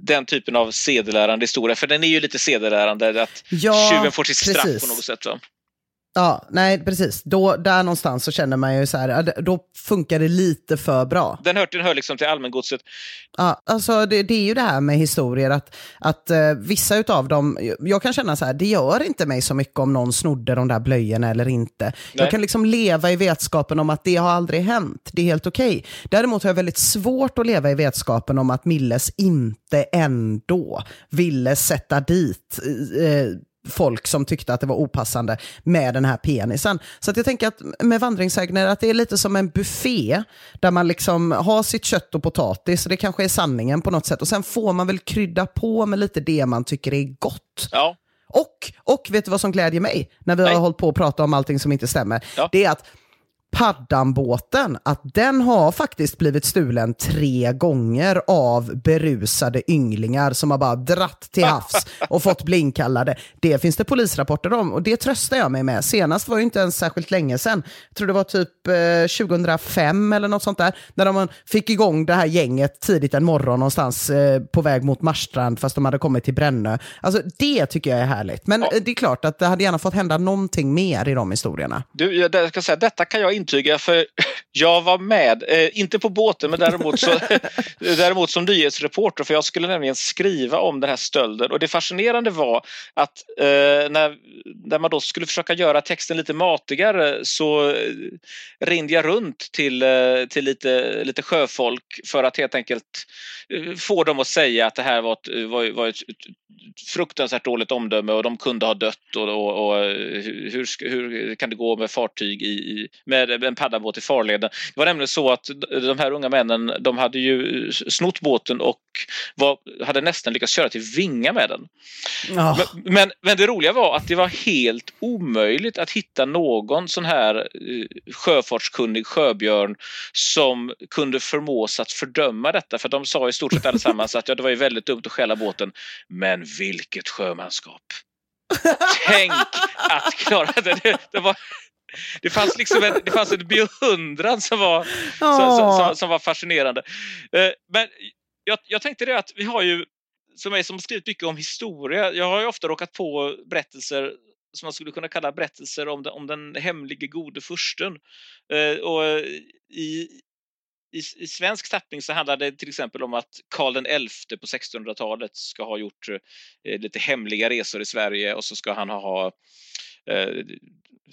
den typen av sedelärande historia, för den är ju lite sedelärande, att Ja, tjuven får sitt straff precis. på något sätt. Va? Ja, nej precis. Då, där någonstans så känner man ju så här, då funkar det lite för bra. Den hör, den hör liksom till allmängodset. Ja, alltså det, det är ju det här med historier att, att eh, vissa utav dem, jag kan känna så här, det gör inte mig så mycket om någon snodde de där blöjorna eller inte. Nej. Jag kan liksom leva i vetskapen om att det har aldrig hänt, det är helt okej. Däremot har jag väldigt svårt att leva i vetskapen om att Milles inte ändå ville sätta dit eh, folk som tyckte att det var opassande med den här penisen. Så att jag tänker att med vandringssägner att det är lite som en buffé där man liksom har sitt kött och potatis, det kanske är sanningen på något sätt. Och sen får man väl krydda på med lite det man tycker är gott. Ja, Och, och vet du vad som glädjer mig när vi Nej. har hållit på att prata om allting som inte stämmer? Ja. Det är att Paddanbåten, att den har faktiskt blivit stulen tre gånger av berusade ynglingar som har bara dratt till havs och fått blinkallade. Det finns det polisrapporter om och det tröstar jag mig med. Senast var ju inte ens särskilt länge sedan. Jag tror det var typ eh, 2005 eller något sånt där. När de fick igång det här gänget tidigt en morgon någonstans eh, på väg mot Marstrand fast de hade kommit till Brännö. Alltså det tycker jag är härligt. Men Ja. eh, det är klart att det hade gärna fått hända någonting mer i de historierna. du, jag ska säga, detta kan jag intyga för jag var med, eh, inte på båten men däremot, så, däremot som nyhetsreporter för jag skulle nämligen skriva om den här stölden. Och det fascinerande var att eh, när, när man då skulle försöka göra texten lite matigare så eh, ringde jag runt till, eh, till lite, lite sjöfolk för att helt enkelt eh, få dem att säga att det här var ett, var, var ett fruktansvärt dåligt omdöme och de kunde ha dött och, och, och hur, hur, kan det gå med fartyg i, med en paddabåt i farleden. Det var nämligen så att de här unga männen de hade ju snott båten och var, hade nästan lyckats köra till Vinga med den. Oh. Men, men, men, det roliga var att det var helt omöjligt att hitta någon sån här eh, sjöfartskunnig sjöbjörn som kunde förmås att fördöma detta för de sa i stort sett allesammans att ja, det var ju väldigt dumt att stjäla båten. Men vilket sjömanskap! Tänk att klara det. Det, det, var, det fanns liksom en, det fanns en beundran som var, som, som, som, var fascinerande. Eh, men jag, jag tänkte det att vi har ju, som mig som skrivit mycket om historia, jag har ju ofta råkat på berättelser som man skulle kunna kalla berättelser om den, om den hemlige gode fursten. Eh, och i, i, i svensk tappning så handlar det till exempel om att Karl XI på 1600-talet ska ha gjort eh, lite hemliga resor i Sverige och så ska han ha eh,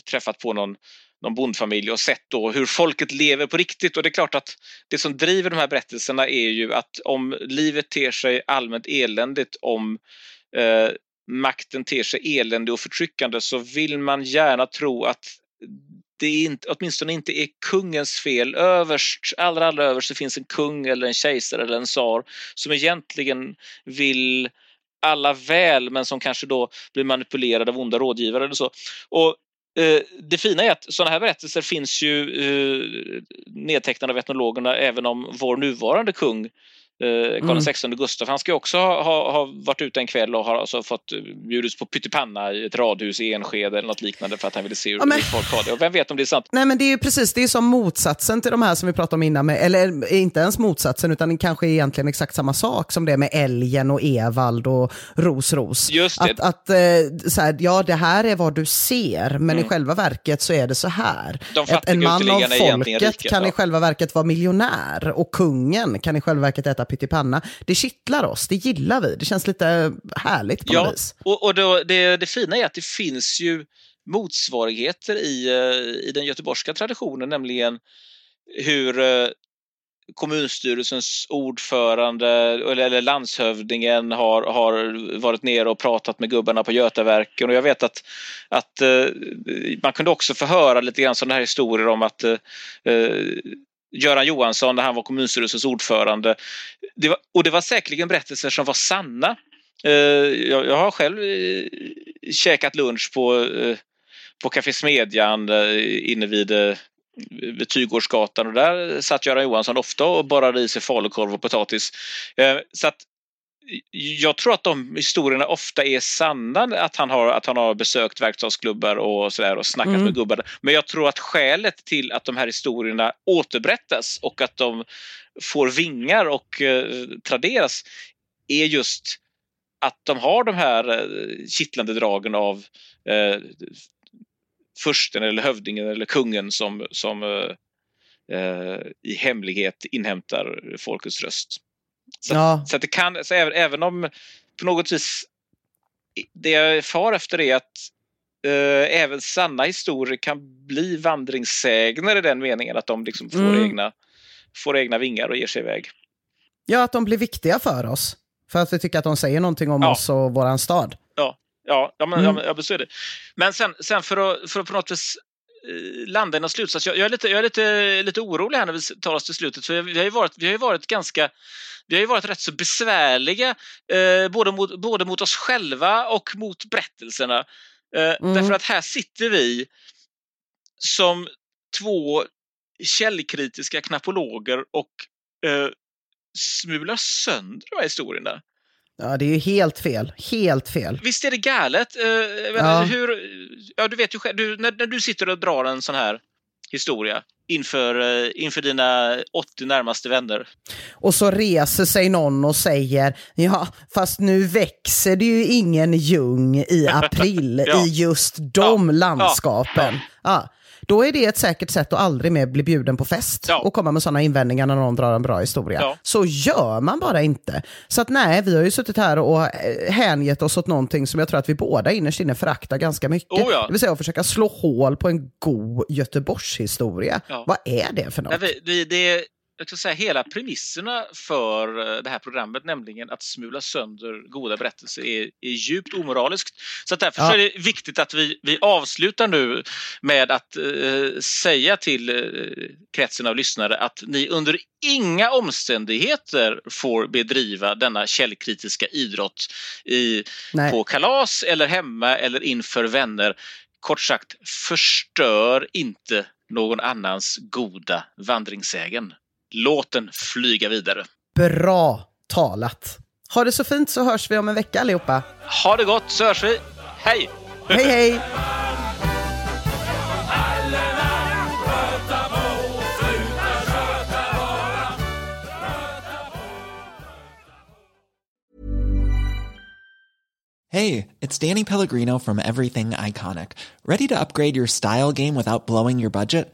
träffat på någon, någon bondfamilj och sett då hur folket lever på riktigt. Och det är klart att det som driver de här berättelserna är ju att om livet ter sig allmänt eländigt, om eh, makten ter sig eländig och förtryckande så vill man gärna tro att det är inte, åtminstone inte är kungens fel. Överst, allra, allra överst så finns en kung eller en kejsare eller en tsar som egentligen vill alla väl men som kanske då blir manipulerade av onda rådgivare eller så. Och eh, det fina är att sådana här berättelser finns ju eh, nedtecknade av etnologerna även om vår nuvarande kung Eh, Karl XVI mm. Gustaf, han ska också ha, ha, ha, varit ute en kväll och har alltså fått eh, bjudits på pyttipanna i ett radhus i Enskede eller något liknande för att han ville se hur ja, men... folk har det. Och vem vet om det är sant? Nej men det är ju precis, det är som motsatsen till de här som vi pratade om innan, med, eller inte ens motsatsen utan kanske egentligen exakt samma sak som det med älgen och Evald och Ros. Just det. Att, att eh, så här, ja det här är vad du ser, men mm. i själva verket så är det så här. Ett, en man av folket kan ja. i själva verket vara miljonär och kungen kan i själva verket äta pyttipanna. Det kittlar oss, det gillar vi. Det känns lite härligt på ja, något vis. Och, och då, det, det fina är att det finns ju motsvarigheter i, eh, i den göteborgska traditionen, nämligen hur eh, kommunstyrelsens ordförande eller landshövdingen har, har varit nere och pratat med gubbarna på Götaverken och jag vet att, att eh, man kunde också få höra lite grann sådana här historier om att Göran Johansson när han var kommunstyrelsens ordförande. Det var, och det var säkerligen berättelser som var sanna. Eh, jag, jag har själv eh, käkat lunch på, eh, på Café Smedjan eh, inne vid eh, vid Tygårdsgatan och där satt Göran Johansson ofta och borrade i sig falukorv och potatis. Eh, så att jag tror att de historierna ofta är sanna, att han har, att han har besökt verkstadsklubbar och sådär och snackat mm. med gubbar. Men jag tror att skälet till att de här historierna återberättas och att de får vingar och eh, traderas är just att de har de här eh, kittlande dragen av eh, fursten eller hövdingen eller kungen som, som eh, eh i hemlighet inhämtar folkets röst. Så, ja. så att det kan, så även, även om på något vis det jag far efter är att eh, även sanna historier kan bli vandringssägner i den meningen att de liksom får, mm. egna, får egna vingar och ger sig iväg. Ja, att de blir viktiga för oss. För att vi tycker att de säger någonting om ja. oss och våran stad. Ja, ja, ja men, mm. ja, men så är det. Men sen, sen för, att, för att på något vis Eh, landa i någon slutsats. Jag, jag, är, lite, jag är lite, lite orolig här när vi tar oss till slutet. För vi har ju varit, vi har ju varit ganska vi har ju varit rätt så besvärliga eh, både, mot, både mot oss själva och mot berättelserna. Eh, mm. Därför att här sitter vi som två källkritiska knappologer och eh, smular sönder de här historierna. Ja, det är ju helt fel. Helt fel. Visst är det galet? Uh, ja. Hur, ja, du vet ju själv, du, när, när, du sitter och drar en sån här historia inför, uh, inför dina 80 närmaste vänner. Och så reser sig någon och säger, ja, fast nu växer det ju ingen ljung i april ja. i just de ja. landskapen. Ja. Då är det ett säkert sätt att aldrig mer bli bjuden på fest ja. och komma med sådana invändningar när någon drar en bra historia. Ja. Så gör man bara inte. Så att nej, vi har ju suttit här och eh, hängett oss åt någonting som jag tror att vi båda innerst inne föraktar ganska mycket. Oh ja. Det vill säga att försöka slå hål på en god Göteborgshistoria. Ja. Vad är det för något? Nej, det, det, jag ska säga, hela premisserna för eh, det här programmet, nämligen att smula sönder goda berättelser, är, är djupt omoraliskt. Så därför ja. är det viktigt att vi, vi avslutar nu med att eh, säga till eh, kretsen av lyssnare att ni under inga omständigheter får bedriva denna källkritiska idrott i, på kalas eller hemma eller inför vänner. Kort sagt, förstör inte någon annans goda vandringssägen. Låt den flyga vidare. Bra talat. Ha det så fint så hörs vi om en vecka allihopa. Ha det gott så hörs vi. Hej! Hej hej! Hey, it's Danny Pellegrino from Everything Iconic. Ready to upgrade your style game without blowing your budget?